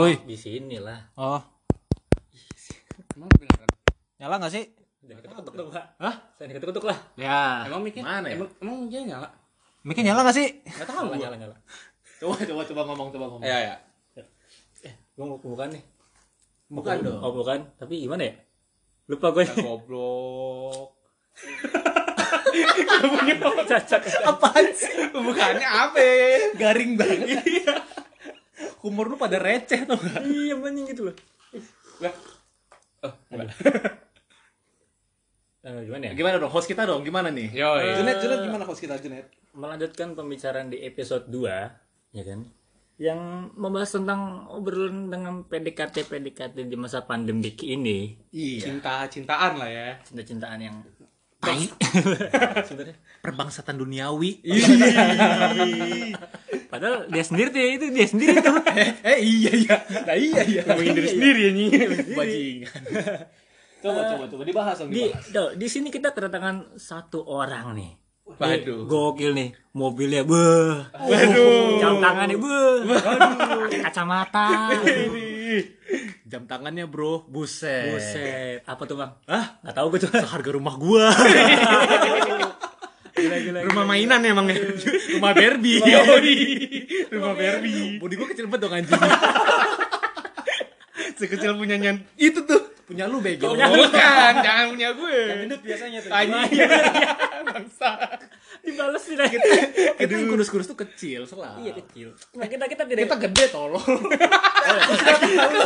Oh, Woi. di sini lah. Oh, Emang beneran? nyala nggak sih? Jangan ketuk-ketuk dong, Pak. Hah? Jangan ketuk-ketuk lah. Ya. Emang mikir Mana ya? Emang, emang dia nyala? Mikir nyala nggak sih? Gak tahu Nyala, nyala, nyala. Coba, coba, coba ngomong, coba ngomong. Ya ya. Eh, gua mau bukan nih. Bukan dong. Oh, bukan. Tapi gimana ya? Lupa gue. Goblok. Cacat. Apaan sih? Bukannya apa? Garing banget. Humor lu pada receh tuh nggak? Iya, anjing gitu loh. Oh, enggak. Eh, gimana ya? Gimana dong? Host kita dong, gimana nih? Yo. Junet, Junet gimana host kita, Junet? melanjutkan pembicaraan di episode 2 ya kan yang membahas tentang obrolan dengan PDKT PDKT di masa pandemik ini Iya. Cinta-cintaan lah ya. cinta-cintaan yang Tai. sebenarnya Perbangsatan duniawi. padahal dia sendiri tuh itu dia sendiri tuh eh iya iya. Nah iya iya. Ngomongin diri sendiri ya Bajingan. coba coba coba dibahas dong di dibahas. do, di sini kita kedatangan satu orang nih Waduh. gokil nih mobilnya beuh waduh jam tangannya beuh waduh kacamata Jam tangannya bro, buset. buset apa tuh bang Hah? nggak tahu gue tuh Seharga rumah gua. gila gila Rumah mainan emang ya. rumah Barbie. Rumah Barbie. Body gua kecil banget dong anjing. Sekecil punyanya itu tuh. Punya lu bego. Bukan, jangan punya gue. gendut biasanya tuh Anjing. Bangsa. Dibales sih dah. Kita yang kurus-kurus tuh kecil, selalu. iya kecil nah kita kita tidak Kita gede tolong.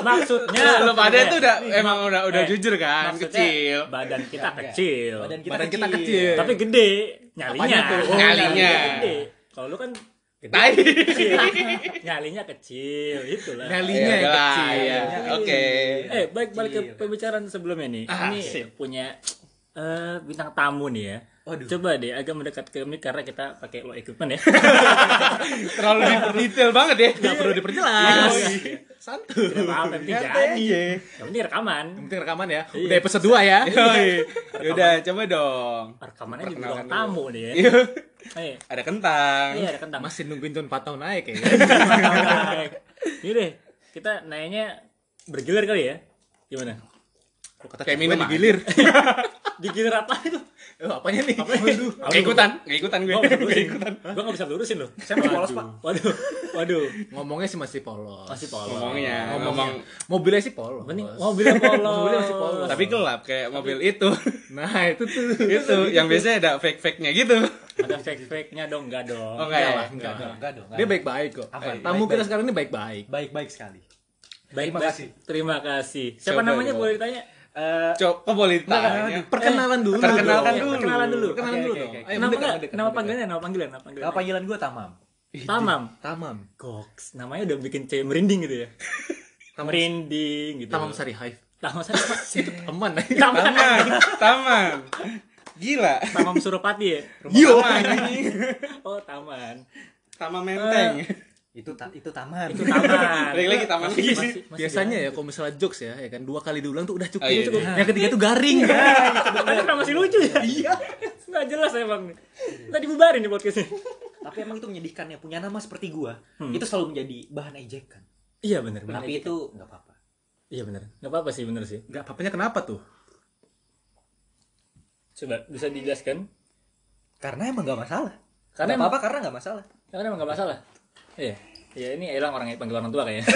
maksudnya Lu pada tuh udah Nih, emang udah udah eh, jujur kan, maksudnya kecil. badan kita kecil Badan kita kecil. tapi gede nyalinya? Oh, Nyalinya. kalau lu kan gede Tai. kecil. nyalinya kecil itulah Nelinya Ya kecil. ya. Oke. eh baik balik ke pembicaraan sebelumnya nih ini punya eh, bintang tamu nih ya Coba deh agak mendekat ke mic karena kita pakai low equipment ya. Terlalu detail banget ya. Nggak perlu diperjelas. Santuy. Tidak apa-apa, yang penting jadi. Yang penting rekaman. Yang penting rekaman ya. Iya. Udah episode 2 ya. Yoi. Yaudah, coba dong. Rekamannya di ruang tamu nih ya. Iya. Eh, Ada kentang. iya ada kentang. Masih nungguin 4 tahun naik ya. Ini deh, kita nanya bergilir kali ya. Gimana? Kata Kayak minum digilir. Digilir apa itu? Eh, apanya nih? Aduh. Gak ikutan, gak ikutan gue. Gua nggak bisa Gak lurusin. ikutan. Gua nggak bisa lurusin loh. Saya masih polos pak. Waduh, waduh. Ngomongnya sih masih polos. Masih polos. Ngomongnya, Ngomong mobilnya sih polos. Mending mobilnya polos. Mobilnya masih polos. Tapi gelap kayak mobil itu. Nah, itu tuh. itu yang biasanya ada fake-fake-nya gitu. Ada fake-fake-nya dong, enggak dong. Oh enggak ya? Enggak, enggak, Enggak, enggak dong. Dia baik-baik kok. Aman, Tamu kita sekarang ini baik-baik. Baik-baik sekali. Baik, Terima baik. kasih. Terima kasih. Siapa namanya boleh ditanya? Eh, Coba boleh ditanya. Perkenalan dulu. Perkenalkan dong. dulu. Perkenalan dulu. Perkenalan dulu nama panggilannya, nama panggilan, nama panggilan. Nama panggilan gue Tamam. Tamam. Tamam. Goks. Namanya udah bikin cewek merinding gitu ya. merinding gitu. Tamam Sari Hive. Tamam saya Itu teman. Tamam. Taman, taman. Gila. Tamam Suropati ya. Yo. Oh, taman. Taman menteng. Itu ta itu Taman. Itu taman. Lagi-lagi taman Masih- lagi. masih- masih Biasanya ya kalau misalnya jokes ya, ya kan dua kali diulang tuh udah cukup. Oh, iya, cukup. iya. Yang ketiga tuh garing. Tapi kenapa masih lucu ya? Iya. Nggak jelas emang nih. Tadi bubarin nih podcastnya. Tapi emang itu menyedihkan ya punya nama seperti gua. Itu selalu menjadi bahan ejekan. Iya benar. Tapi itu nggak apa-apa. Iya benar. Nggak apa-apa sih benar sih. Enggak apa-apanya kenapa tuh? Coba bisa dijelaskan? Karena emang nggak masalah. Karena emang- apa-apa karena nggak masalah. Karena emang nggak masalah. Iya. Ya ini Elang orang yang panggil orang tua kayaknya.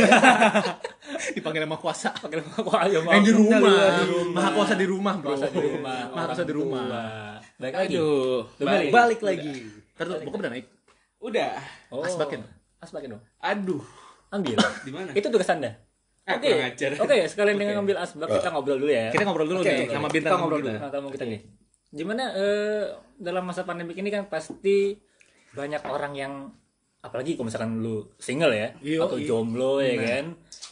Dipanggil sama kuasa. Panggil aku ayo mau. Yang di rumah. Di rumah. Maha kuasa di rumah, bro. Kuasa di rumah. Maha kuasa di rumah. Baik lagi. Aduh. Balik. Balik lagi. Ntar tuh, buka udah naik. Udah. Oh. Asbakin. Asbakin dong. Aduh. Ambil. Di mana? Itu tugas Anda. Ah, Oke. ajar. Oke, sekalian dengan ngambil asbak kita ngobrol dulu ya. Kita ngobrol dulu Oke, nih sama kita bintang ngobrol tamu dulu kita. sama tamu kita nih. Gimana eh, dalam masa pandemi ini kan pasti banyak orang yang apalagi kalau misalkan lu single ya Iya, atau iya. jomblo ya kan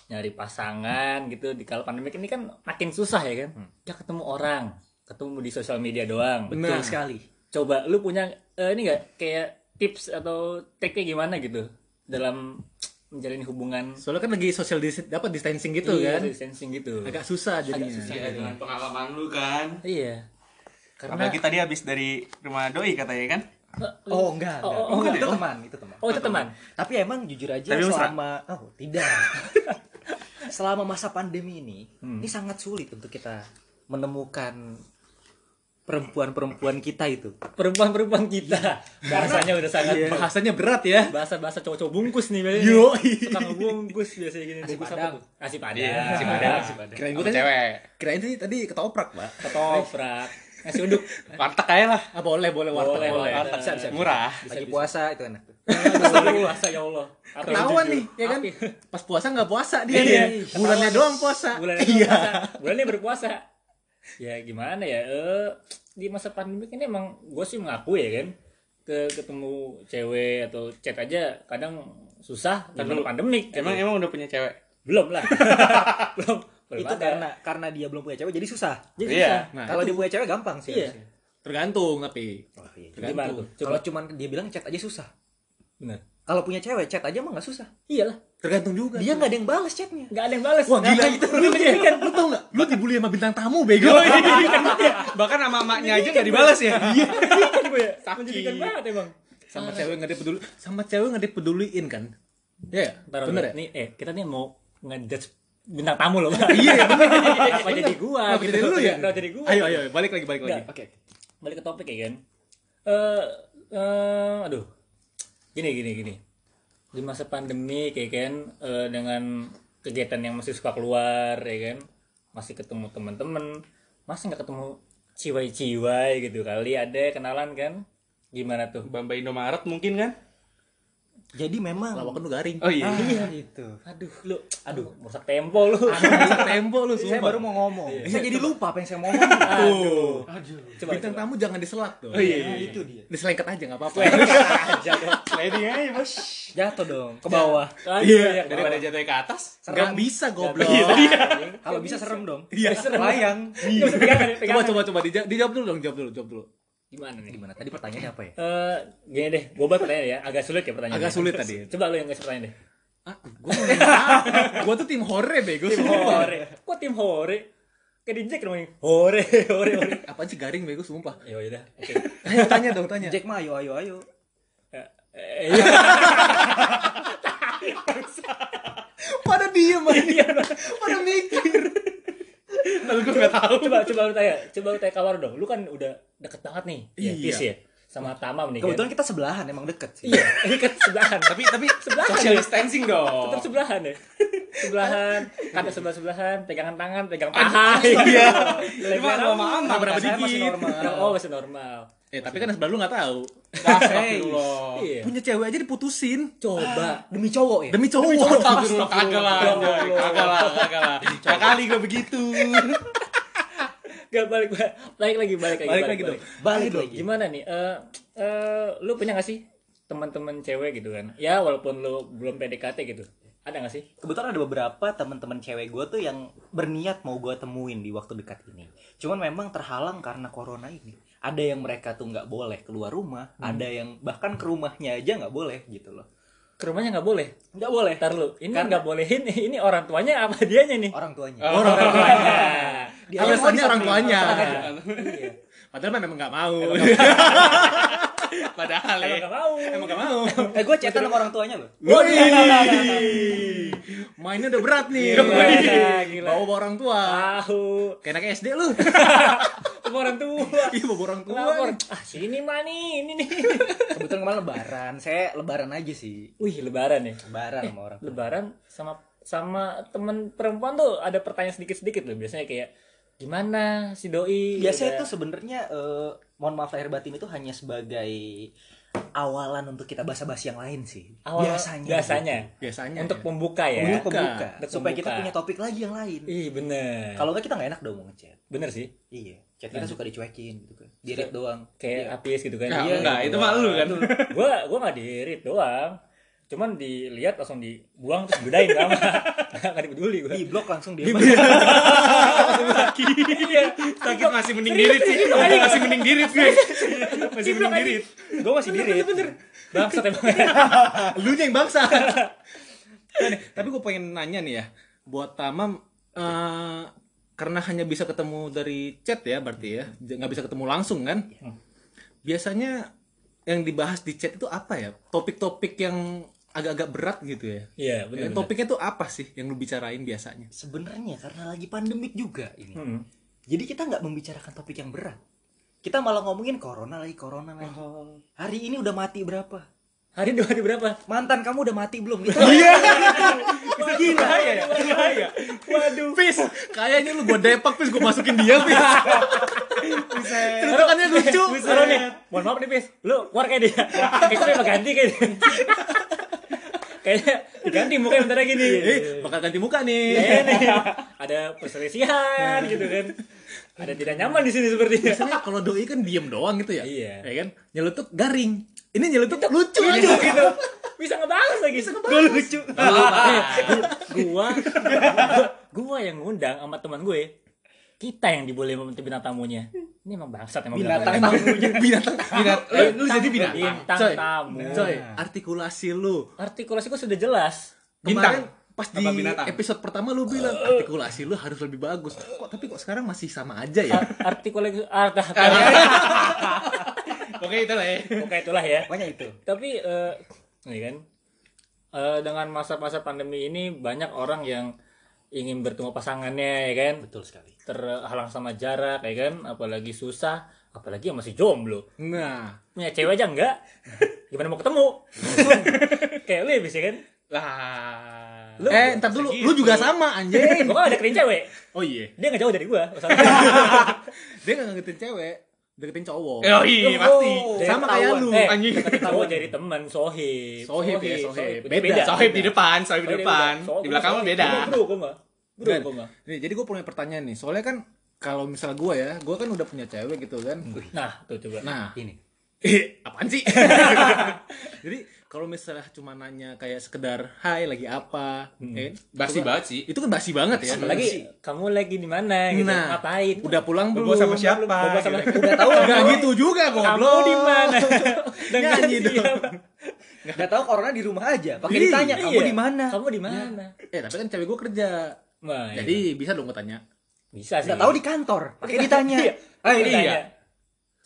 nyari pasangan gitu di kala pandemi ini kan makin susah ya kan ya ketemu orang ketemu di sosial media doang Betul Nah. sekali. coba lu punya eh, ini enggak kayak tips atau triknya gimana gitu dalam menjalin hubungan Soalnya kan lagi social dis dapat distancing gitu Iya, kan. distancing gitu Agak susah jadinya. Agak susah. Iya, dengan pengalaman lu kan. iya karena Apalagi tadi habis dari rumah doi katanya kan. Oh enggak, Oh, enggak. oh, enggak. itu teman, itu teman. Oh itu teman. Tapi emang jujur aja Tapi selama oh tidak. selama masa pandemi ini, ini sangat sulit untuk kita menemukan perempuan-perempuan kita itu. Perempuan-perempuan kita. Bahasanya udah sangat Bahasanya berat ya. bahasa-bahasa cowok-cowok bungkus nih biasanya. Yo. Suka ngebungkus biasanya gini. Nasi Bungkus Padang. apa tuh? Nasi padang. Iya, nasi padang. Kirain gue tadi cewek. Kirain tadi tadi ketoprak, Pak. Ketoprak. Nasi uduk. Warteg aja lah. Ah, boleh, boleh warteg, Boleh, boleh. boleh. Bisa, bisa. Murah. Lagi puasa itu enak. Lagi puasa ya Allah. Ketahuan nih, ya kan? Api. Pas puasa nggak puasa dia Iya. nih. Bulannya doang puasa. Bulannya Iya. berpuasa. Bulannya berpuasa. Ya gimana ya? Eh di masa pandemi ini emang gue sih mengaku ya kan ke ketemu cewek atau chat aja kadang susah karena pandemik. gitu. Emang emang udah punya cewek? belum lah. belum. Belum itu ada. karena karena dia belum punya cewek jadi susah. Jadi Iya. susah. Nah, Kalau dia punya cewek gampang sih. Iya. harusnya. tergantung tapi. Oh, iya. Gimana Tergantung. tuh? Coba Kalau cuman dia bilang chat aja susah. benar. Kalau punya cewek chat aja mah nggak susah. Iyalah. Tergantung juga. Dia nggak ada yang balas chatnya. Nggak ada yang balas. Wah, gila Nah, itu. Lu, kan lu tau nggak? Lu dibully sama bintang tamu bego. Bahkan sama emaknya aja nggak dibalas ya. Iya. kan gue ya. Menjadikan banget emang. Sama cewek nggak dipeduli, sama cewek nggak dipeduliin kan? Iya, bener ya? Nih, eh kita nih mau ngejudge bintang tamu loh. Iya, bener. Apa jadi gua? Kenapa jadi lu ya? Kenapa jadi gua? Ayo, ayo, balik lagi, balik lagi. Oke. Balik ke topik ya kan. Eh eh, aduh. Gini gini gini. Di masa pandemi kayak kan eh, dengan kegiatan yang masih suka keluar ya kan. Masih ketemu teman-teman, masih nggak ketemu ciwai-ciwai gitu kali ada kenalan kan? Gimana tuh? Bamba Indomaret mungkin kan? Jadi memang Lawakan lu garing. Oh iya. Ah, itu. Aduh, lu aduh, merusak tempo lu. Tempo lu, Saya sumpah. baru mau ngomong. Saya jadi lupa apa yang saya mau ngomong. Tuh. Coba Bintang coba. tamu jangan diselak tuh. Oh iya. Nah, itu dia. Diselengket aja nggak apa-apa. aja dong. Sliding aja bos. Jatuh dong ke bawah. Aduh, Iya, ya, Daripada jatuh ke atas. Nggak bisa goblok. Kalau bisa serem dong. Iya. Layang. Pegangan, ya, Coba coba coba dijawab dulu dong, jawab dulu, jawab dulu. Gimana nih? Gimana? Tadi pertanyaannya apa ya? Eh, gini deh, gue buat pertanyaan ya, agak sulit ya pertanyaan. Agak sulit tadi. Coba lu yang ngasih pertanyaan deh. Ah? Gua tuh tim hore bego. Tim hore. Kok tim hore? Kayak di Jack ini. Hore, hore, hore. Apa sih garing bego sumpah. Ya udah, oke. Tanya, tanya dong, tanya. Jack mah ayo ayo ayo. Eh, eh, iya. Pada diem aja. Pada mikir. Nggak tahu. coba coba lu tanya, coba lu tanya kawan dong. Lu kan udah deket banget nih. Ya, Iya. Tis ya. Sama Tamam nih kan. Kebetulan kita sebelahan emang deket sih. Iya, ini kan sebelahan. Tapi tapi Sebelahan social ya. distancing dong. Tetap sebelahan ya. Sebelahan, kata sebelah sebelahan, pegangan tangan, pegang paha. Iya. Cuma rambut. aman. berapa Saya masih dikit. normal. Oh, masih normal. Eh, tapi kan sebelah lu nggak tahu. Astagfirullah. Iya. Punya cewek aja diputusin. Coba. Demi cowok ya? Demi cowok. Astagfirullah kagak lah. Kagak lah, kagak lah. Ya kali gue begitu. Gak balik balik balik lagi balik lagi Balik lagi dong. Balik lagi. Gimana nih? Eh eh lu punya gak sih teman-teman cewek gitu kan? Ya walaupun lu belum PDKT gitu. Ada gak sih? Kebetulan ada beberapa teman-teman cewek gue tuh yang berniat mau gue temuin di waktu dekat ini. Cuman memang terhalang karena corona ini. Ada yang mereka tuh nggak boleh keluar rumah, ada yang bahkan ke rumahnya aja nggak boleh gitu loh. Ke rumahnya nggak boleh. Nggak boleh. Ntar lu, ini nggak bolehin ini orang tuanya apa dianya nih? Orang tuanya. Oh. Orang tuanya. Dia Alasannya orang tuanya. Iya. Padahal memang nggak mau. Padahal Emang ya. nggak mau. Emang nggak mau. Eh gue chatan sama orang tuanya loh. Woi. Mainnya udah berat nih. Gila, gila. Bawa orang tua. Tahu. Kayak anak SD lu. Sama orang tua. Iya bawa orang tua. Lapor. Ah, sini mah nih, ini nih. Kebetulan kemarin lebaran. Saya lebaran aja sih. Wih, lebaran ya. Lebaran sama orang tua. lebaran sama sama temen perempuan tuh ada pertanyaan sedikit-sedikit loh biasanya kayak gimana si doi Biasanya tuh sebenarnya eh, mohon maaf lahir batin itu hanya sebagai awalan untuk kita basa-basi yang lain sih. awal biasanya. biasanya Biasanya. untuk ya. pembuka ya Untuk Pembuka. Untuk Supaya kita pembuka. punya topik lagi yang lain. ih bener Kalau enggak kita nggak enak dong mau ngechat. bener sih Iya. Chat kita suka dicuekin gitu kan. Di read doang. kayak apis gitu kan Ya, Iya, enggak, gitu itu mah lu kan. gua gua nggak di read doang cuman dilihat langsung dibuang terus bedain sama nggak dipeduli gua Di blok langsung dia. iya Sakit masih mending dirit sih. Masih mending dirit gue. Masih mending dirit. Gue masih di read. bangsat emang Lu yang bangsa. Nih, tapi gue pengen nanya nih ya, buat Tamam eh, karena hanya bisa ketemu dari chat ya berarti ya, nggak bisa ketemu langsung kan? Biasanya yang dibahas di chat itu apa ya? Topik-topik yang agak-agak berat gitu ya. Iya, Ya, benar. topiknya tuh apa sih yang lu bicarain biasanya? Sebenarnya karena lagi pandemik juga ini. Hmm. Jadi kita nggak membicarakan topik yang berat. Kita malah ngomongin corona lagi, corona lagi. Hari ini udah mati berapa? Hari dua hari berapa? Mantan kamu udah mati belum? Gitu. Gila ya, gila ya. Waduh, Fis, kayaknya lu gua depak Fis, gua masukin dia Fis. Celutukannya lucu. Taruh nih, mohon maaf nih, Pis. Lu keluar kayak dia. Kayak gue bakal ganti kayak dia. Kayaknya diganti mukanya bentar lagi nih. Eh, bakal ganti muka nih, ada perselisihan gitu kan. Ada tidak nyaman di sini sepertinya. Biasanya kalau doi kan diem doang gitu ya. Iya. Ya kan? Nyelutuk garing. Ini nyelutuk lucu aja. gitu. Bisa ngebahas lagi. Gue lucu. gua, gua, gua yang ngundang sama teman gue. Kita yang diboleh sama bintang tamunya. Ini emang bangsat emang Binatang tamu. binatang. Binat. Eh, lu jadi binatang. Bintang Coy, tamu. coy, artikulasi lu. Artikulasi gua sudah jelas. Kemarin pas di binatang? episode pertama lu bilang artikulasi lu harus lebih bagus. Kok tapi kok sekarang masih sama aja ya? Ar- Artikulasi ah, dah, Oke itu lah ya. Pokoknya itulah ya. Pokoknya itu. Tapi eh ini kan eh, dengan masa-masa pandemi ini banyak orang yang ingin bertemu pasangannya ya kan Betul sekali. terhalang sama jarak ya kan apalagi susah apalagi yang masih jomblo Nah, punya cewek aja enggak gimana mau ketemu kayak lu ya bisa kan Lah. lu eh entar dulu, lu juga sama anjing. gua kan ada kerin cewek Oh iya, dia nggak jauh dari gua dia nggak ngedeketin cewek, deketin cowok. Oh iya pasti. Dari Sama kayak lu, eh, anjing. cowok jadi teman sohib Sohib ya, sohib. Itu Beda. Sohib di depan, sohib di Oh, dia depan. beda. Sohib Di belakang gua mah sohib. beda. Gua bro gua mah bro gua mah Nih, jadi gue punya pertanyaan nih. Soalnya kan kalau misal gue ya, gue kan udah punya cewek gitu kan. nah tuh coba Nah, Ini. Eh, apaan sih? jadi kalau misalnya cuma nanya kayak sekedar hai lagi apa, eh, Basi banget sih. itu kan basi banget ya. apalagi kamu lagi di mana gitu Nah, ngapain Udah pulang belum? Bobo sama siapa? Bobo sama Gitu. udah tahu Enggak gitu juga kamu goblok. di mana dengan Nyanyi dong. siapa Gak tahu corona di rumah aja. Pakai Iya. ditanya kamu Iya. di mana? kamu di mana Eh, tapi kan cewek gue kerja. Nah, iya. Jadi bisa dong gue tanya. bisa sih Gak tahu di kantor. Pakai ditanya. ah ini Iya.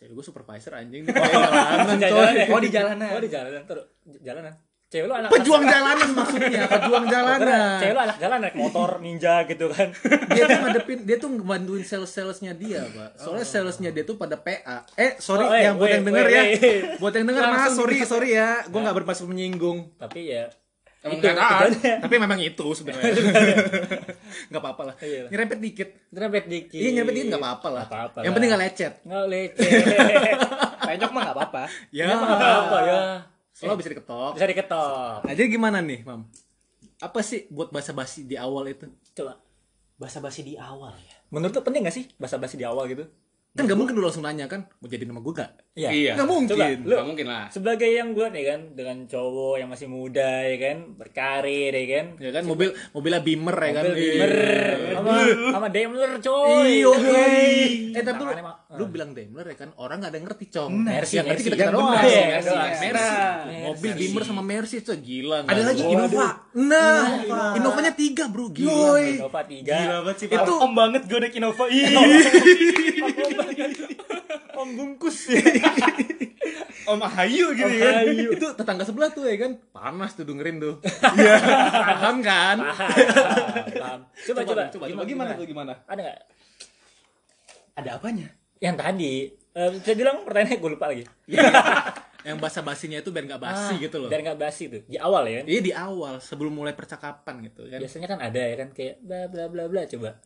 Cewek gue supervisor anjing. Di jalanan, Jalan, coy. Oh, di jalanan. oh di jalanan. Terus jalanan. Cewek lu anak Pejuang jalanan maksudnya, pejuang Kira jalanan. cewek lu anak jalan naik motor ninja gitu kan. Dia tuh ngadepin dia tuh ngebantuin sales salesnya dia pak. Soalnya salesnya dia tuh pada PA eh sorry Oh, eh, yang buat wait, yang denger ya. buat yang denger mas sorry di- sorry ya. Gue nggak bermaksud menyinggung. Tapi ya Emang itu kenyataan. tujuannya. tapi memang itu sebenarnya. Nggak apa-apa lah. Iya. nyerempet dikit. Nyerempet dikit. Iya nyerempet dikit nggak apa-apa lah. Apa-apa yang penting nggak lecet. Nggak leceh Penyok mah gak apa-apa. ya. Nggak apa-apa ya. Soalnya bisa diketok. Bisa diketok. Nah jadi gimana nih mam? Apa sih buat basa basi di awal itu? Coba. Basa-basi di awal ya. menurut lu penting gak sih basa-basi di awal gitu kan nggak mungkin lu langsung nanya kan mau jadi nama gue gak Iya. nggak mungkin. Coba, lu Gak mungkin lah. sebagai yang gue nih kan dengan cowok yang masih muda ya kan berkarir ya kan. Ya kan mobil mobilnya Beamer ya kan. Mobil Beamer. Iya. sama sama Daimler coy. Iyo, eh tapi lu, lu bilang Daimler ya kan orang nggak ada yang ngerti cong. Mercy, yang ngerti kita kita doang. bener, Mercy, Mercy, Mercy. Mercy. Mobil. Beamer sama Mercy itu gila. Ada lagi? Innova. Nah, Innovanya tiga bro, gila. Innova tiga banget sih. Itu Om banget gue naik Innova. om bungkus Om Ahayu gitu ya. itu tetangga sebelah tuh ya kan. Panas tuh dengerin tuh. Iya. Paham kan? Paham. coba coba coba, coba gimana tuh gimana? ada nggak Ada apanya? Yang tadi. Eh, saya bilang pertanyaannya gue lupa lagi. Yang basa basinya itu biar nggak basi Ah, gitu loh. biar nggak basi tuh. Di awal ya. Kan Iya di awal sebelum mulai percakapan gitu kan. biasanya kan ada ya kan kayak bla bla bla bla coba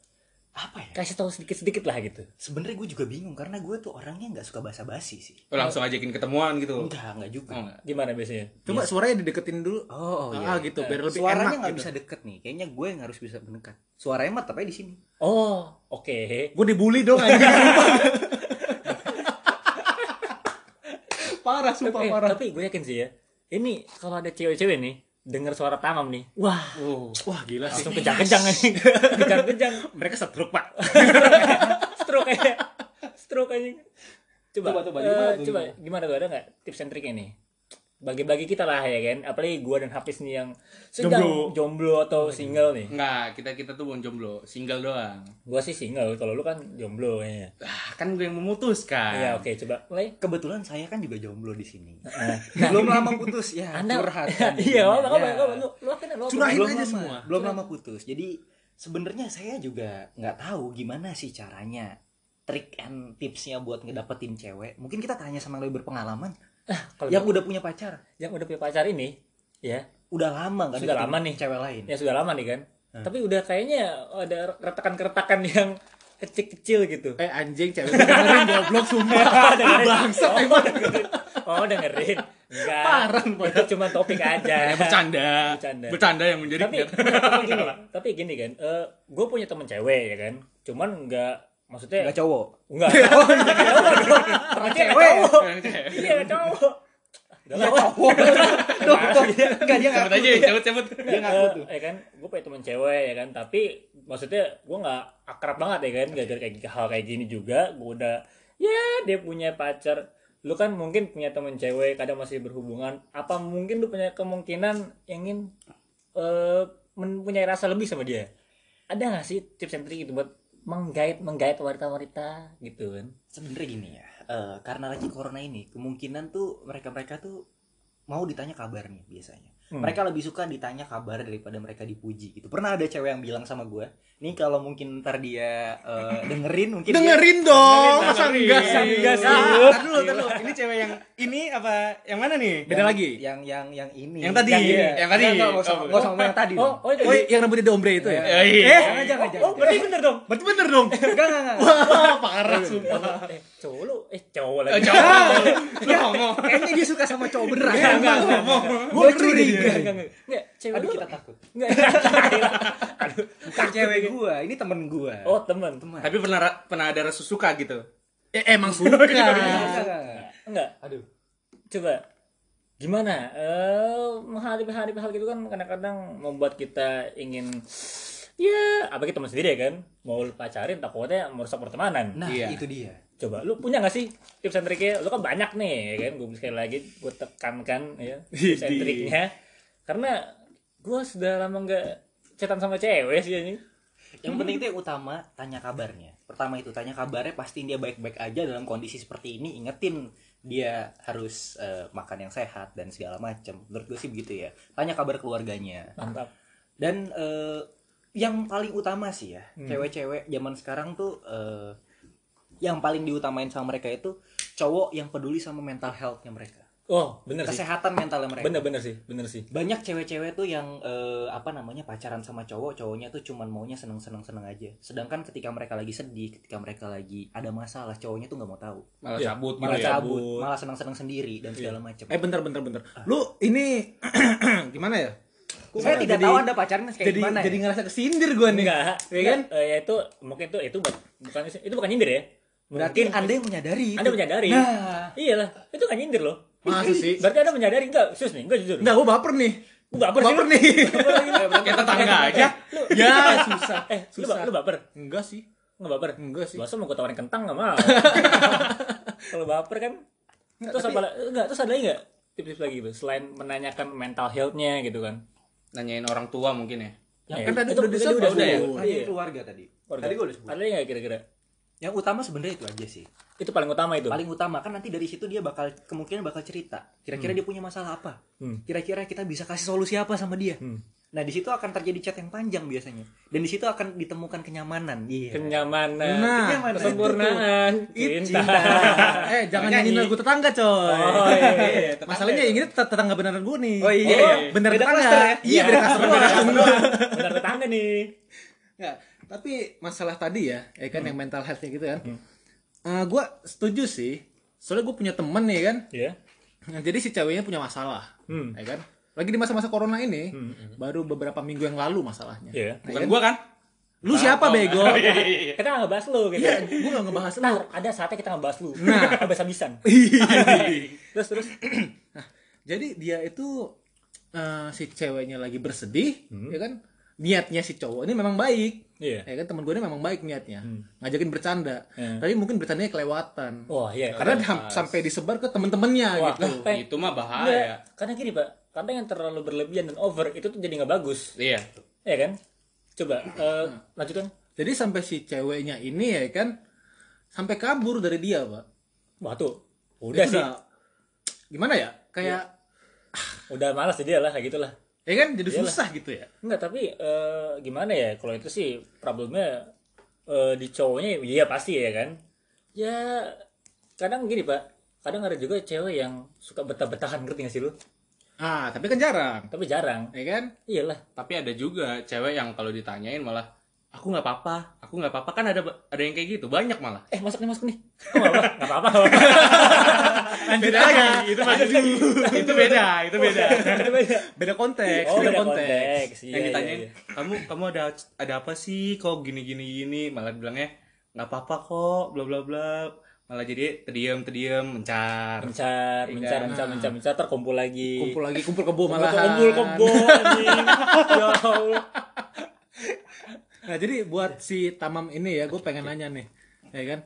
Apa ya? kasih tahu sedikit sedikit lah gitu Sebenarnya gue juga bingung karena gue tuh orangnya nggak suka basa-basi sih. Oh, langsung ajakin ketemuan gitu. Enggak, enggak juga. Oh, enggak. gimana biasanya Coba suaranya dideketin dulu. Oh, Ah gitu biar lebih Suaranya enak nggak gitu. bisa deket nih. Kayaknya gue yang harus bisa mendekat. Suaranya mah tapi di sini. oh oke Gue dibully dong anjing. parah sumpah Eh, parah. tapi gue yakin sih ya ini kalau ada cewek-cewek nih dengar suara tamam nih. Wah. Wah gila sih. langsung kejang-kejang anjing kejang-kejang Mereka setruk pak. stroke aja. Stroke aja. Coba. Coba, coba, gimana tuh, coba. gimana? Tuh? Ada nggak tips and triknya nih bagi-bagi kita lah ya kan apalagi gua dan Hafiz nih yang sedang Jomblo. jomblo, atau single nih Enggak, kita kita tuh bukan jomblo, single doang. gua sih single kalau lu kan jomblo kayaknya Ah, kan gue yang memutuskan. Iya oke coba mulai Kebetulan saya kan juga jomblo di sini. Nah, Belum lama putus ya. anda curhat. iya apa apa Ya. lu lu apa lu? Curahin belum aja lama, semua. belum lama putus jadi sebenarnya saya juga nggak tahu gimana sih caranya trik and tipsnya buat ngedapetin cewek mungkin kita tanya sama yang lebih berpengalaman kalau yang udah punya pacar? Yang udah punya pacar ini ya. Udah lama nggak Sudah lama nih. cewek lain? Ya sudah lama nih kan. Tapi udah kayaknya ada keretakan-keretakan yang kecil-kecil gitu. Eh anjing cewek dengerin goblok sumpah. Bangsat oh, emang. dengerin. oh dengerin. Enggak. Parah, itu cuma topik aja. Ya, bercanda. Bercanda. Bercanda yang menjadi tapi, tapi gini tapi gini kan. Gue punya temen cewek ya kan. Cuman enggak maksudnya nggak cowok. Enggak oh, enggak cowok. Dong temen cewek iya enggak cowok. Udah lah. nggak dia Cabut aja, cabut cabut. dia ngaku tuh. ya kan? Gue punya temen cewek ya kan? Tapi maksudnya gue nggak akrab banget ya kan? Gak kayak hal kayak gini juga. Gue udah ya dia punya pacar. Lu kan mungkin punya temen cewek kadang masih berhubungan. Apa mungkin lu punya kemungkinan ingin eh mempunyai rasa lebih sama dia? Ada nggak sih tips and trik gitu buat menggait menggait wanita-wanita gitu kan. Sebenarnya gini ya eh, karena lagi corona ini kemungkinan tuh mereka mereka tuh mau ditanya kabarnya biasanya. Hmm. mereka lebih suka ditanya kabar daripada mereka dipuji gitu. Pernah ada cewek yang bilang sama gue nih kalau mungkin ntar dia eh, dengerin mungkin dia- Dengerin dong, masa dengerin. enggak sih? Enggak sih? Tar dulu, tar dulu. Ini cewek yang ini apa? Yang mana nih? Beda yang- lagi. yang yang yang ini Yang tadi, ini. yang tadi. Enggak, enggak, nggak usah Oh, nggak usah yang tadi oh dong. oh Oh, yang rambutnya dombre itu ya? Ya, iya. Eh, jangan jangan oh, berarti bener dong berarti bener dong. enggak enggak enggak Wah, parah sumpah. eh cowok lu eh cowok Eh, lagi Cowok. Lu ngomong. kayaknya dia suka sama cowok beneran Enggak, enggak, enggak, enggak. Gue curiga. Enggak, enggak, enggak. Enggak, cewek aduh. lu kita takut. Enggak. Aduh, bukan cewek gua ini temen gua. Oh, teman. teman Tapi pernah pernah ada rasa suka gitu. Eh, emang suka. Enggak. aduh. Coba gimana? Eh menghadapi-hadapi hal gitu kan kadang-kadang membuat kita ingin ya apa kita sendiri ya kan? Mau lu pacarin takutnya merusak pertemanan. Nah Iya. itu dia. Coba lu punya gak sih tips and triknya? Lu kan banyak nih ya kan? Gue sekali lagi gue tekankan ya tips and triknya. Karena gue sudah lama nggak cetan sama cewek sih ini yang penting itu yang utama tanya kabarnya. Pertama itu tanya kabarnya pastiin dia baik-baik aja dalam kondisi seperti ini ingetin dia harus eh, makan yang sehat dan segala macam menurut gue sih begitu ya. Tanya kabar keluarganya. Mantap. Dan eh, yang paling utama sih ya cewek-cewek zaman sekarang tuh eh, yang paling diutamain sama mereka itu cowok yang peduli sama mental healthnya mereka oh bener sih kesehatan mentalnya mereka bener bener sih bener sih banyak cewek-cewek tuh yang eh, apa namanya pacaran sama cowok cowoknya tuh cuman maunya seneng seneng seneng aja sedangkan ketika mereka lagi sedih ketika mereka lagi ada masalah cowoknya tuh nggak mau tahu Malah Iya, cabut malah gitu ya. cabut cabut. malah seneng seneng sendiri dan segala macam Eh, bentar, bentar, bentar. Lu ini gimana ya? saya tidak tahu anda pacaran kayak jadi, gimana jadi ya? ngerasa kesindir gue nih. enggak Ya kan? Eh, ya itu mungkin itu itu bukan itu bukan nyindir ya berarti mungkin anda yang menyadari itu. anda menyadari nah iyalah itu kan nyindir loh Masa sih? berarti anda menyadari enggak sus nih enggak jujur Enggak, gue baper nih. Gue baper Gua baper nih. Kayak tetangga aja. ya, susah. eh lu, Susah. ba- lu baper Enggak sih. nggak baper Enggak sih. masa mau gue tawarin kentang nggak mau kalau baper kan terus apa la- enggak terus ada lagi nggak tips-tips lagi selain menanyakan mental health-nya gitu kan Nanyain orang tua mungkin ya. Ya, kan tadi itu- udah disebut. udah Udah ya? Tadi Iya. keluarga tadi gue udah sebut ada lagi nggak kira-kira yang utama sebenarnya itu aja sih itu paling utama itu paling utama kan nanti dari situ dia bakal kemungkinan bakal cerita kira-kira dia punya masalah apa Hmm. kira-kira kita bisa kasih solusi apa sama dia Hmm. nah di situ akan terjadi chat yang panjang biasanya dan di situ akan ditemukan kenyamanan iya kenyamanan Nah, Kenyamanan. kesempurnaan Itu. cinta eh, jangan Nyanyi. nyanyiin lagu tetangga, coy. oh iya, iya. Masalahnya yang ini tet- tetangga beneran gue nih. Oh, iya. Oh, bener Beda tetangga. ya? Iya, beda klaster beda klaster. benar tetangga nih Nggak, tapi masalah tadi ya, ya kan yang mental health-nya gitu kan. Hmm. Eh, gua setuju sih. Soalnya gue punya temen nih kan. ya Nah, jadi si ceweknya punya masalah, Hmm. ya kan? Lagi di masa-masa corona ini, baru beberapa minggu yang lalu masalahnya. Iya. Bukan gua kan? Lu siapa bego? kita nggak ngebahas lu gitu Iya, gue gak ngebahas lu. Ada saatnya kita ngebahas lu Nah. habis-habisan terus terus Nah, jadi dia itu eh, si ceweknya lagi bersedih, Hmm. ya kan? Niatnya si cowok ini memang baik Iya. ya kan temen gue ini memang baik niatnya Hmm. ngajakin bercanda Iya. tapi mungkin bercandanya kelewatan Wah, iya. karena ham- sampai disebar ke temen-temennya Wah, gitu lah, Itu mah bahaya. karena gini pak, karena yang terlalu berlebihan dan over itu tuh jadi nggak bagus, Iya. ya kan? Coba eh, lanjutkan. jadi sampai si ceweknya ini ya kan sampai kabur dari dia pak Wah tuh, udah Itu sih, gimana ya kayak udah malas jadi lah kayak gitulah. Ya kan jadi Iyalah. susah gitu ya Enggak, tapi eh, gimana ya? Kalau itu sih problemnya eh, di cowoknya, iya pasti ya kan? Ya kadang gini pak, kadang ada juga cewek yang suka betah-betahan ngerti gak sih lu? ah tapi kan jarang Tapi jarang. ya kan Iyalah. Tapi ada juga cewek yang kalau ditanyain malah aku nggak apa-apa, aku nggak apa-apa kan ada ada yang kayak gitu banyak malah. Eh masuk nih masuk nih. Oh, nggak apa, nggak apa-apa. Lanjut lagi, itu maju. itu beda, itu beda. beda konteks Oh, beda beda konteks, konteks. Iya, yang iya, ditanyain, iya. kamu kamu ada ada apa sih kok gini gini gini malah bilangnya nggak apa-apa kok bla bla bla malah jadi terdiam terdiam mencar mencar, mencar, mencar, mencar, mencar, terkumpul lagi. kumpul lagi kumpul kebo Kumpul, malah kumpul kebo. Ya Allah. Nah jadi buat si Tamam ini ya gue pengen nanya nih ya kan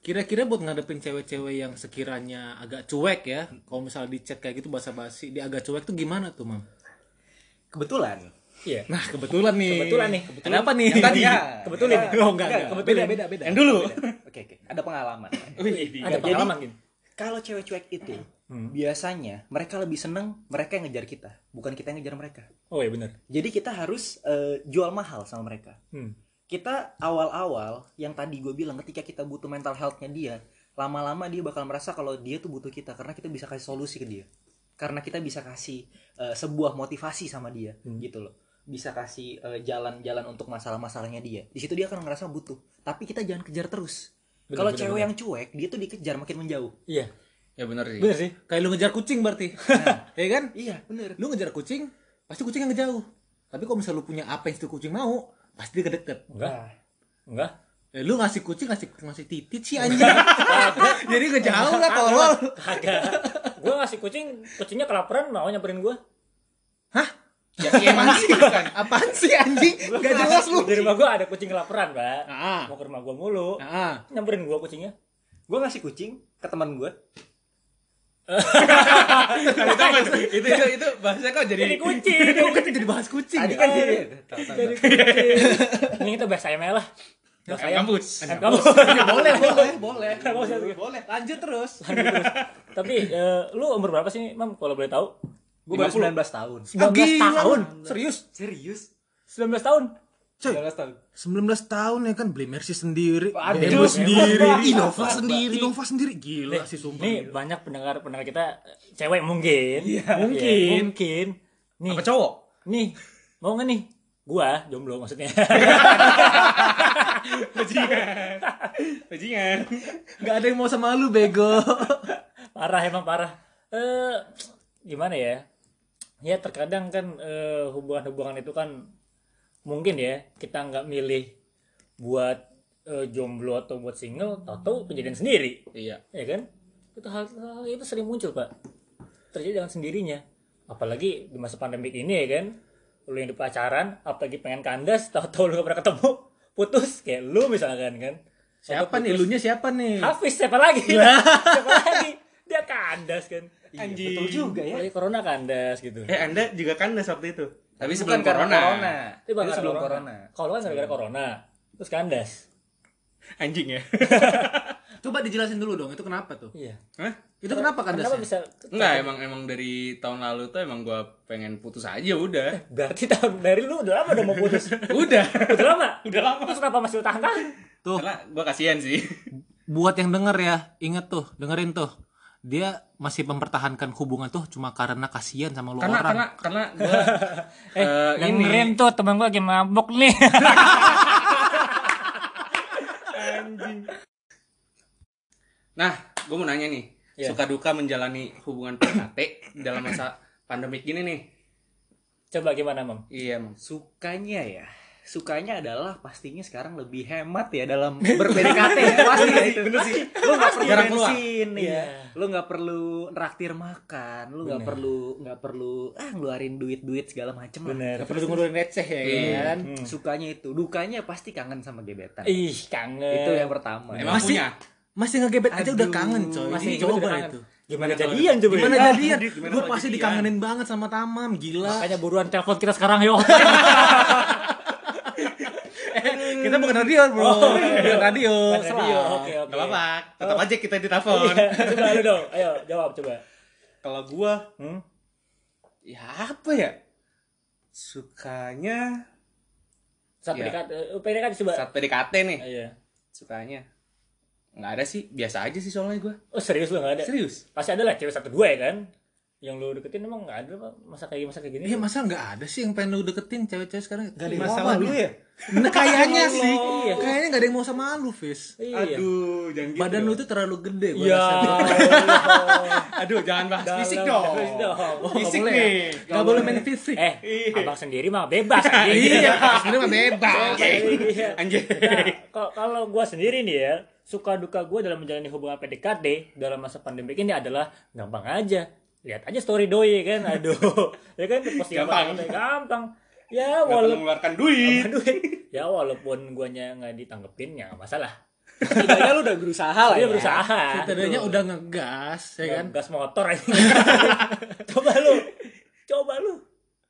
kira-kira buat ngadepin cewek-cewek yang sekiranya agak cuek ya kalau misalnya di chat kayak gitu basa-basi dia agak cuek tuh gimana tuh mam? Kebetulan. Iya. Nah kebetulan nih. Kebetulan nih, kebetulan. Kenapa nih? Yang tadi. Kebetulan. Oh enggak enggak. kebetulan. Beda beda beda. yang dulu Oke oke. Ada pengalaman. Ada Jadi- pengalaman gitu. Kalau cewek cuek itu Hmm. biasanya mereka lebih seneng mereka yang ngejar kita, bukan kita yang ngejar mereka. Oh iya benar. Jadi kita harus eh, jual mahal sama mereka. Hmm. Kita awal-awal yang tadi gue bilang ketika kita butuh mental health-nya dia, lama-lama dia bakal merasa kalau dia tuh butuh kita karena kita bisa kasih solusi ke dia. Karena kita bisa kasih eh, sebuah motivasi sama dia gitu loh. Bisa kasih eh, jalan-jalan untuk masalah-masalahnya dia. Di situ dia akan ngerasa butuh. Tapi kita jangan kejar terus. Bener, Kalau bener, cewek bener. yang cuek, dia tuh dikejar makin menjauh. Iya. ya benar sih Benar sih. Kayak lu ngejar kucing berarti. ya kan? Iya, bener. Lu ngejar kucing pasti kucing yang ngejauh. Tapi kalau misalnya lu punya apa yang itu kucing mau pasti dia deket. Enggak. Nah, Enggak. Eh, lu ngasih kucing ngasih ngasih titit sih anjing. Jadi ngejauh lah tolol. Kagak. Gua ngasih kucing, kucingnya kelaparan mau nyamperin gua. Hah? Ya emang gitu kan Apaan sih anjing? Gak jelas lu. Di rumah gua ada kucing kelaparan, Pak. Ah. Mau ke rumah gua mulu. Ah. Nyamperin gua kucingnya. gue ngasih kucing ke teman gue. itu tuh? itu itu itu bahasa kok jadi Jadi kucing. Kok kita jadi bahas kucing Tadi ya? kan dia. Jadi kucing. Ini kita bahas ayam aja lah. Bahas ayam. kampus Ayam kamu. boleh, boleh, boleh. Boleh. Boleh. Lanjut terus. Tapi eh, lu umur berapa sih, Mam? Kalau boleh tahu? Gue baru 19 tahun. 19 Ah, gila, tahun. Serius? Serius? 19 tahun. Coy. 19 tahun. 19 tahun ya kan beli Mercy sendiri, Aduh, Bemo sendiri, Innova sendiri, Innova sendiri. Gila Nih, sih sumpah. nih gila. banyak pendengar pendengar kita cewek mungkin. mungkin. Iya, mungkin. Nih, apa cowok nih. Mau nggak nih? Gua jomblo maksudnya. bajingan bajingan Gak ada yang mau sama lu bego. parah emang parah. Eh gimana ya? Ya terkadang kan eh, hubungan-hubungan itu kan mungkin ya kita nggak milih buat eh, jomblo atau buat single, tahu kejadian sendiri. iya. Ya kan? Itu hal, hal itu sering muncul pak. Terjadi dengan sendirinya. Apalagi di masa pandemik ini ya kan? Lu yang di pacaran apalagi pengen kandas tahu-tahu lu gak pernah ketemu putus. Kayak lu misalkan kan? Siapa nih? Lunya siapa nih? Hafiz siapa lagi? Siapa lagi kandas kan anjing Betul juga ya. apalagi corona kandas gitu eh anda juga kandas waktu itu tapi Bukan sebelum karena corona, corona. itu Itu sebelum corona. kalau kan gara-gara corona terus kandas anjing ya Coba dijelasin dulu dong, itu kenapa tuh? iya Hah? Itu kenapa kan kenapa bisa Enggak, emang emang dari tahun lalu tuh emang gua pengen putus aja udah. berarti tahun dari lu udah lama udah mau putus udah. udah lama Udah lama. terus kenapa masih tahan tahan Tuh, Karena gua kasihan sih. buat yang denger ya, inget tuh, dengerin tuh. Dia masih mempertahankan hubungan tuh cuma karena kasihan sama lu karena orang. karena karena gua Eh, eh, ini dengerin tuh temen gue lagi mabuk nih. Nah, gua mau nanya nih, Iya. suka duka menjalani hubungan PDKT dalam masa pandemik gini nih. Coba gimana, Mam? Iya, Mam. Sukanya ya. Sukanya adalah pastinya sekarang lebih hemat ya dalam ber-PDKT pasti ya itu bener sih lu nggak perlu Jarang keluar. bensin ya Iya. lu nggak perlu traktir makan lu nggak perlu nggak perlu ah ngeluarin duit duit segala macem lah bener Gak perlu ngeluarin receh ya kan. Hmm. sukanya itu dukanya pasti kangen sama gebetan ih kangen itu yang pertama Emang Masih- punya? Masih ngegebet aja udah Aduh, kangen coy. masih Ini ngegebet udah coba kangen. itu. gimana jadian coba Gimana ya? jadian? gimana Gue kalau pasti jadian? dikangenin banget sama Tamam, gila. makanya buruan telepon kita sekarang yuk Kita bukan radio, Bro. Radio. Bukan radio, Selang. oke oke Gak apa-apa, tetap aja kita ditelepon. Iya, coba lu dong ayo jawab coba Kalau gua hmm? ya apa ya? Sukanya saat Iya. PDKT eh, PDKT coba saat PDKT nih, iya sukanya nggak ada sih, biasa aja sih soalnya gua. oh serius lu nggak ada Serius? pasti ada lah cewek satu dua ya kan yang lu deketin emang nggak ada masa kayak masa kayak gini Iya masa nggak ada sih yang pengen lu deketin cewek-cewek sekarang? Gak ada yang Masalah lu ya Nah, kayaknya sih. Iya. Kayaknya nggak ada yang mau sama lu, Fis. iya Aduh, jangan gitu. Badan lu tuh terlalu gede gua ya rasa. Aduh, jangan bahas Dalam- fisik dong. Oh, Fisik boleh nih. ya? Nggak boleh main fisik. eh abang sendiri mah bebas Iya, sebenarnya mah bebas. Iya. Anjir. Nah, kalau- kalau gue sendiri nih ya suka duka gue dalam menjalani hubungan PDKT dalam masa pandemi ini adalah gampang aja lihat aja story doi kan aduh ya kan posting Gampang. gampang ya walaupun mengeluarkan duit. ya walaupun guanya nggak ditanggepin ya nggak masalah Setidaknya lu udah berusaha lah dia ya berusaha Setidaknya Tuh. udah ngegas, ya kan? gas motor aja coba lu coba lu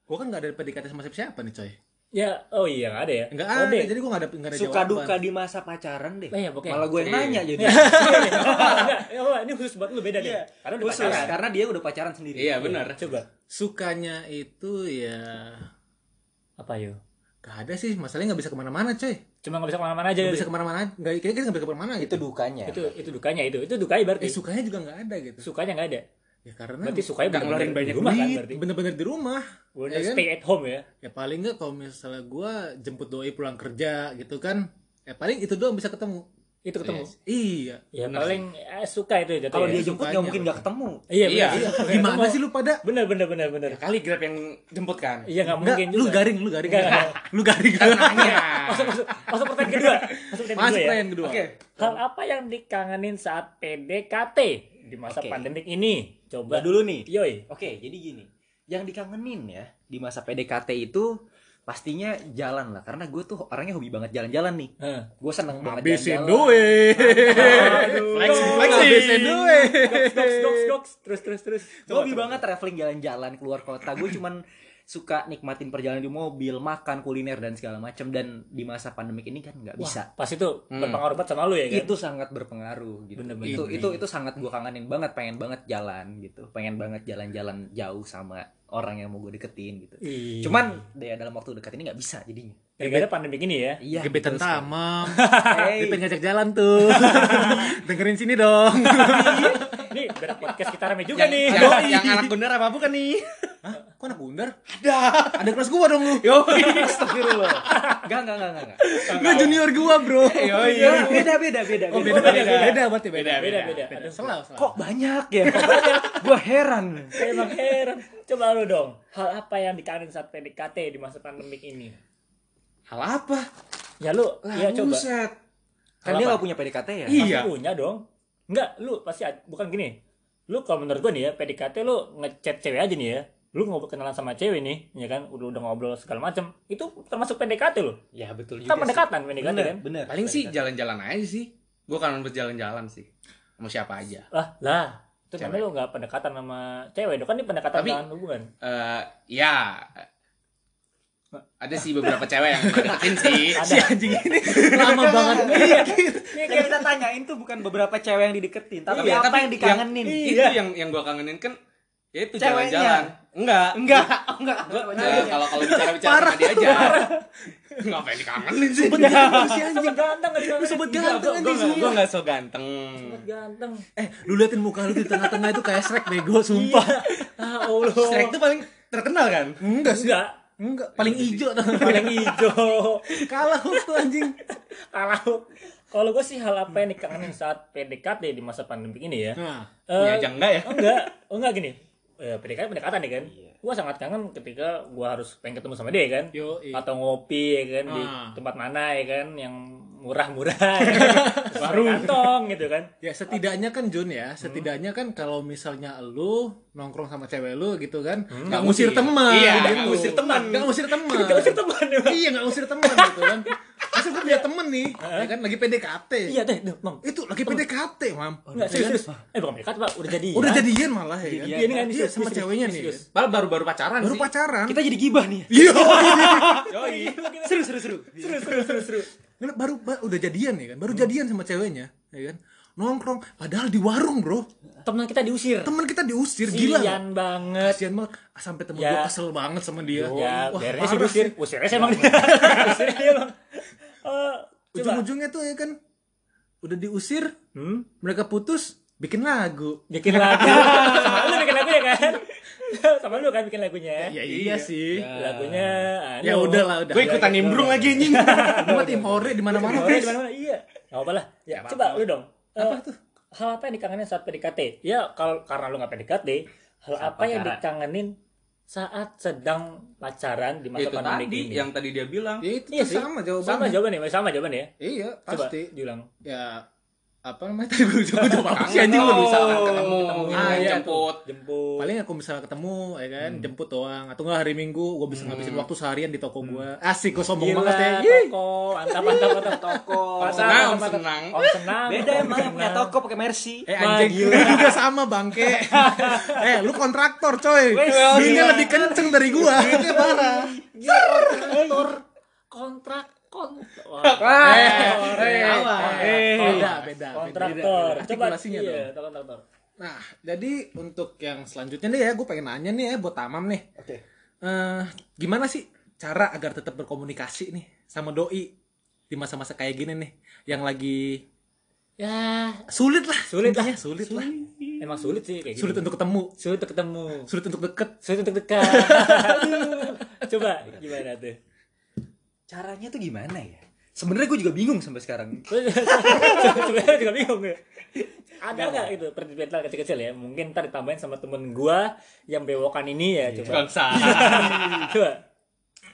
Gua kan nggak ada PDKT sama siapa nih, coy. ya oh iya nggak ada ya Nggak Oh, ada, deh. jadi gua nggak ada nggak ada suka jawaban. duka di masa pacaran deh Eh, ya, pokoknya. malah gue yang Iya. nanya jadi Enggak, ya, Wak, ini khusus buat lu beda deh Iya. karena udah khusus pacaran. karena dia udah pacaran sendiri Iya, benar. coba Sukanya itu ya apa yuk Gak ada sih, masalahnya nggak bisa ke mana-mana, coy. cuma nggak bisa ke mana-mana aja Nggak bisa ke mana-mana, nggak kayaknya nggak bisa ke mana-mana itu gitu. dukanya itu itu dukanya itu itu dukanya berarti Eh sukanya juga nggak ada gitu. sukanya nggak ada Ya karena berarti sukanya nggak ngeluarin banyak rumah kan berarti bener-bener di rumah. Bener ya kan? stay at home ya Ya paling nggak kalau misalnya gua jemput doi pulang kerja gitu kan. Ya paling itu doang bisa ketemu. Itu ketemu Iya. ya paling eh, suka itu jatuh kalau ya. dia jemput nggak mungkin nggak ketemu iya Iya. bener. Gimana sih lu pada? bener bener bener bener Kali Grab yang jemput kan. iya nggak Enggak, mungkin lu juga garing, lu garing. Nggak, nggak. Lu garing. masuk masuk masuk pertanyaan kedua masuk pertanyaan kedua ya kedua. Oke. hal apa yang dikangenin saat PDKT di masa Oke. pandemik ini coba dulu nih yoi oke jadi gini yang dikangenin ya di masa PDKT itu pastinya jalan lah karena gue tuh orangnya hobi banget jalan-jalan nih Hah. gue seneng banget Habisin duit. Flexing, flexing. Habisin duit. terus terus terus gue hobi banget traveling jalan-jalan keluar kota gue cuman suka nikmatin perjalanan di mobil makan kuliner dan segala macam dan di masa pandemik ini kan nggak bisa pas itu Hmm. berpengaruh banget sama lu ya kan itu sangat berpengaruh gitu Bener-bener. itu itu itu sangat gue kangenin banget pengen banget jalan gitu pengen banget jalan-jalan jauh sama orang yang mau gue deketin gitu Iya. cuman ya dalam waktu dekat ini nggak bisa jadinya gara-gara pandemik ini ya iya Gebetan sekali. tamam. Hey. Dia pengen ngajak jalan tuh. Dengerin sini dong. nih biar podcast kita rame juga Yang, nih yang, yang anak bener apa bukan nih? Kok anak bundar? Ada. Ada kelas gua dong lu. Yo, astagfirullah. Enggak, enggak, enggak, enggak. Lu junior gua, Bro. Yo, Iya, beda, beda, beda. Oh, beda. beda, beda, beda, berarti beda. beda beda, Beda. Salah, salah. Kok banyak ya? Kok banyak? Gua heran. emang heran coba lu dong hal apa yang dikangenin saat PDKT di masa pandemik ini Hal apa? ya lu Lah, ya coba buset. Kan dia gak punya PDKT ya? Iya. Pasti punya dong enggak lu pasti bukan gini lu kalau menurut gua nih ya PDKT lu ngechat cewek aja nih ya lu ngobrol kenalan sama cewek nih ya kan udah udah ngobrol segala macem itu termasuk PDKT lo Ya, betul juga. kan sih. pendekatan PDKT Bener, kan bener. Paling sih jalan-jalan aja sih. Gue kangen berjalan-jalan sih. Sama siapa aja. lah lah itu Cewek. namanya lu nggak pendekatan sama cewek dong kan ini pendekatan Tapi- dengan hubungan Eh, ya. Ada sih beberapa cewek yang gue deketin sih. ada Anjing ini lama banget nih. Yang kita tanyain tuh bukan beberapa cewek yang dideketin, tapi Iya, apa tapi yang dikangenin? Itu yang yang gue kangenin kan itu Ceweknya. jalan-jalan. Enggak. Enggak, enggak. Gua, eh, kalau kalau bicara-bicara sama dia aja. Ngapain dikangenin sih? Si anjing. Sobat ganteng dikangenin Sobat Enggak, ganteng anjing nggak- sumpah. Gua enggak so ganteng. Sobat ganteng Eh, lu liatin muka lu di tengah-tengah itu kayak Shrek bego, sumpah. ah Allah Shrek tuh paling terkenal kan? Enggak sih. enggak Enggak, paling hijau paling hijau Kalah tuh anjing. kalau kalau gue sih hal apa yang dikangenin saat PDKT di masa pandemi ini ya Nah, Eh, Ya enggak ya. enggak oh enggak gini ya, pendekatan pendekatan ya kan Iya. gua sangat kangen ketika gua harus pengen ketemu sama dia kan Yo, atau ngopi ya kan di Ah. tempat mana ya kan yang murah-murah ya kan? baru kantong gitu kan Ya setidaknya kan Jun ya, setidaknya kan kalau misalnya lu nongkrong sama cewek lu gitu kan, nggak ngusir teman. Iya, gitu. nggak ngusir teman. Nggak ngusir teman. Gak usah teman ya. Iya nggak ngusir teman gitu kan. Masa gue punya temen nih, ya kan lagi PDKT. iya deh deh mam Itu lagi PDKT, mam. Enggak Ya kan? serius, serius. Eh bukan dekat pak, udah jadi. Udah jadian malah ya kan. Iya, ini kan Iya, sama serius, ceweknya nih. serius. kan. Baru baru baru pacaran Baru sih. pacaran. Kita jadi gibah nih. Iya. Yoi. Seru seru seru. Seru seru seru seru. Nggak, baru ba- udah jadian ya kan. Baru jadian sama ceweknya, ya kan. Nongkrong padahal di warung, Bro. Teman kita diusir. Teman kita diusir gila. Sian banget. Kasian banget Ah, sampai temen Ya. gua kesel banget sama dia. Ya, Wah, parah diusir. Usirnya sih emang dia. Usirnya dia emang. Eh, coba. Ujung-ujungnya tuh ya kan udah diusir, Hmm? mereka putus, bikin lagu. Bikin lagu. Sama lu bikin lagunya kan? Sama lu kan bikin lagunya. Ya iya sih. Lagunya anu. Ya udah lah, udah. Gue ikutan nimbrung lagi anjing. Ini mah tim hore di di mana-mana iya. Enggak apa lah. Ya, coba lu dong. Apa tuh? Hal apa yang dikangenin saat PDKT? Ya kalau karena lu nggak PDKT, hal apa yang dikangenin saat sedang pacaran di masa Itu pandemi tadi ini? yang tadi dia bilang. Ya itu Iya tuh sih. sama Sama jawabannya. jawabannya, sama jawabannya ya. Iya, Coba pasti. diulang. Ya apa namanya tadi gue jawab jawab apa sih anjing lu dong. bisa ketemu, Ah, iya. jemput. Jemput. paling aku misalnya ketemu ya kan jemput doang atau enggak hari minggu gue bisa ngabisin waktu seharian di toko gue asik gue sombong Gila, banget ya toko, mantap, mantap, mantap, toko. Om senang, om senang. Om senang. Beda emang yang punya toko pakai Mercy. Eh anjing, lu juga sama bangke. eh, lu kontraktor coy. Duitnya lebih kenceng dari gua. Duitnya parah. Gila, kontraktor, eh, eh, beda, beda, Kontraktor. Coba iya, kontraktor. Nah, jadi untuk yang selanjutnya nih ya, gue pengen nanya nih ya buat Tamam nih. Oke. Eh, gimana sih cara agar tetap berkomunikasi nih sama doi di masa-masa kayak gini nih, yang lagi Ya, sulit lah, Sulit lah. intinya sulit lah, emang sulit sih kayak gitu. sulit untuk ketemu, sulit untuk ketemu. sulit untuk deket. Sulit untuk dekat. Coba gimana tuh? Caranya tuh gimana ya? Sebenarnya gue juga bingung sampai sekarang. Sebenarnya juga bingung ya. Ada nggak itu pertimbangan kecil-kecil ya? Mungkin ntar ditambahin sama temen gua yang bewokan ini ya coba. Bangsa. coba.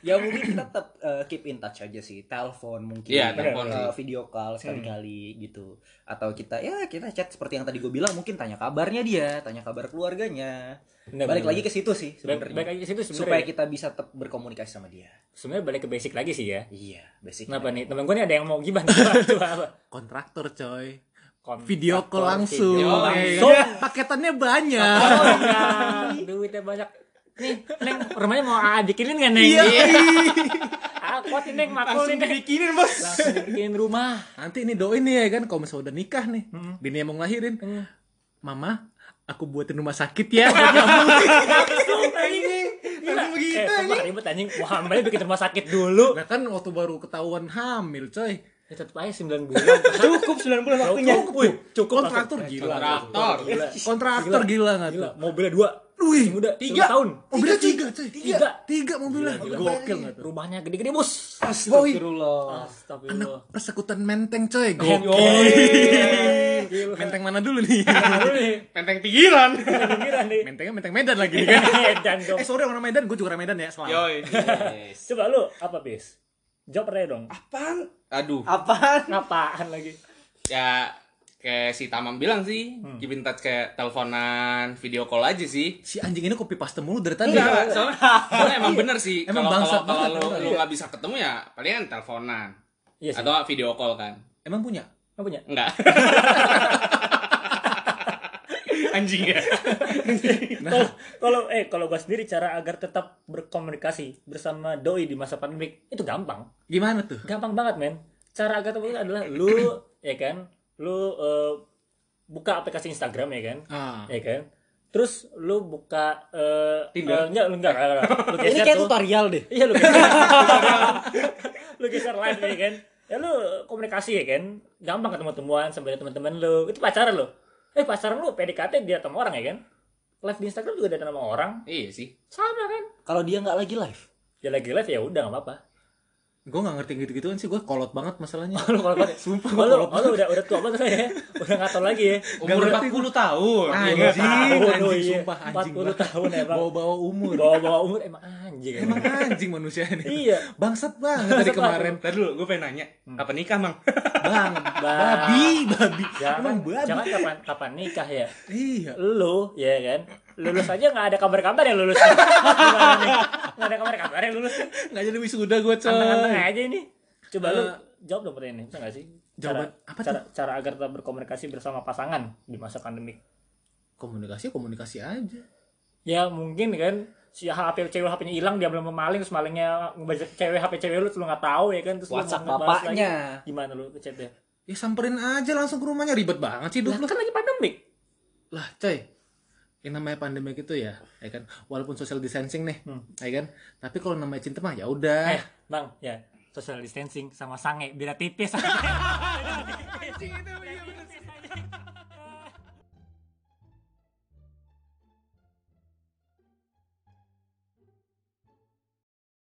Ya mungkin kita tetap uh, keep in touch aja sih telepon mungkin uh, telepon sih. video call sekali-kali gitu atau kita ya kita chat seperti yang tadi gue bilang mungkin tanya kabarnya dia tanya kabar keluarganya Bener, balik bener. lagi ke situ sih sebenarnya baik lagi ke situ supaya kita bisa tetap berkomunikasi sama dia Sebenarnya balik ke basic lagi sih ya. iya basic Kenapa nih? Temen gua nih ada yang mau. Coba, apa? Kontraktor coy. Kontraktor, Video call langsung. video Eh, langsung. Paketannya banyak. Oh iya, duitnya banyak. Nih, Neng, rumahnya mau AA bikinin nggak, Neng? Iya. Ah, kuat nih, Neng, makul Langsung dibikinin, Bos. Langsung dibikinin rumah. Nanti ini doain nih ya kan kalau misalnya udah nikah nih. Bini yang mau ngelahirin. Mama, aku buatin rumah sakit ya. Langsung, anjing. Langsung begitu, eh, sumpah ribet, anjing. Mau hamilnya bikin rumah sakit dulu. Nah kan waktu baru ketahuan hamil coy. Ya, tetep aja 9 bulan. cukup 9 bulan waktunya Cukup, wih. Cukup. Kontraktor gila. Kontraktor. Gila. Kontraktor gila nggak tuh? Mobilnya dua. Wih, muda, tiga. 19 tahun. Mobilnya tiga coy. Tiga. Tiga mobilnya. Gila, Gokil nggak tuh? Rumahnya gede-gede, Bos. Astagfirullah Astagfirullah. Anak persekutuan menteng coy. Gokil. Gila. Menteng mana dulu nih? Dulu nih. Penteng pikiran. Pinggiran nih. Mentengnya menteng Medan lagi nih kan. Edan dong. Eh sorry orang Medan, gue juga orang Medan ya selalu. Yoi. Coba lu apa, Bis? Jawab aja dong. Apaan? Aduh. apaan Ngapaan lagi? Ya kayak si Tamam bilang sih, Hmm. keep in touch kayak teleponan, video call aja sih. Si anjing ini copy paste mulu dari tadi. Enggak, soalnya, soalnya emang bener sih. Emang Kalau kalau lu lu nggak bisa ketemu ya palingan teleponan Iya sih. atau video call kan. Emang punya? Apa punya? Enggak. Anjing ya. Kalau kalau eh kalau gua sendiri cara agar tetap berkomunikasi bersama doi di masa pandemik itu gampang. Gimana tuh? Gampang banget, men. Cara agar tetap adalah lu ya kan, lu eh, buka aplikasi Instagram ya kan? Ah. Ya kan? Terus lu buka eh Tinder? eh, enggak, lu enggak, enggak, enggak. Lu ini geser kayak tuh. tutorial deh Iya lu geser. lu geser live ya kan. Ya lu komunikasi ya kan. Gampang ketemu temuan sama teman-teman lu. Itu pacaran lu. Eh pacaran lu PDKT dia sama orang ya kan. Live di Instagram juga ada nama orang. Iya sih. Sama kan. kalau dia nggak lagi live Ya lagi live ya udah nggak apa-apa. Gue nggak ngerti gitu-gituan sih gue kolot banget masalahnya lu kalau kalau sumpah lu, lu udah udah tua banget ya udah nggak tahu lagi ya Umur 40 tahun. Anjing, Ingat. anjing, oh iya. sumpah anjing 40 banget. tahun emang. Bawa-bawa umur. bawa-bawa umur emang anjing Emang anjing manusia ini. Iya. Bangsat banget dari Bangsat kemarin. Ntar dulu, gue pengen nanya, kapan nikah, Mang? Bang, babi, babi. Jangan, Emang babi. jangan kapan kapan nikah ya Iya. lu ya kan lulus aja nggak ada kabar-kabar yang lulus nggak ada kabar-kabar yang lulus Nggak jadi wisuda gue coy. anteng-anteng aja ini coba lu Eh, jawab dong pertanyaan ini bisa nggak sih jawaban cara, apa cara, cara agar tetap berkomunikasi bersama pasangan di masa pandemik Komunikasi, komunikasi aja. ya mungkin kan si HP cewek HP-nya hilang dia belum memaling terus malingnya ngebaca cewek HP cewek lu terus lu nggak tahu ya kan terus lu WhatsApp ngebahas bapaknya. lagi. gimana lu ke chatnya Ya samperin aja langsung ke rumahnya ribet banget sih hidup Lah, lu. kan lagi pandemik Lah, coy. Yang namanya pandemi itu ya, ya kan. Walaupun social distancing nih, Hmm. ya kan. Tapi kalau namanya cinta mah ya udah. eh bang ya social distancing sama sange beda tipis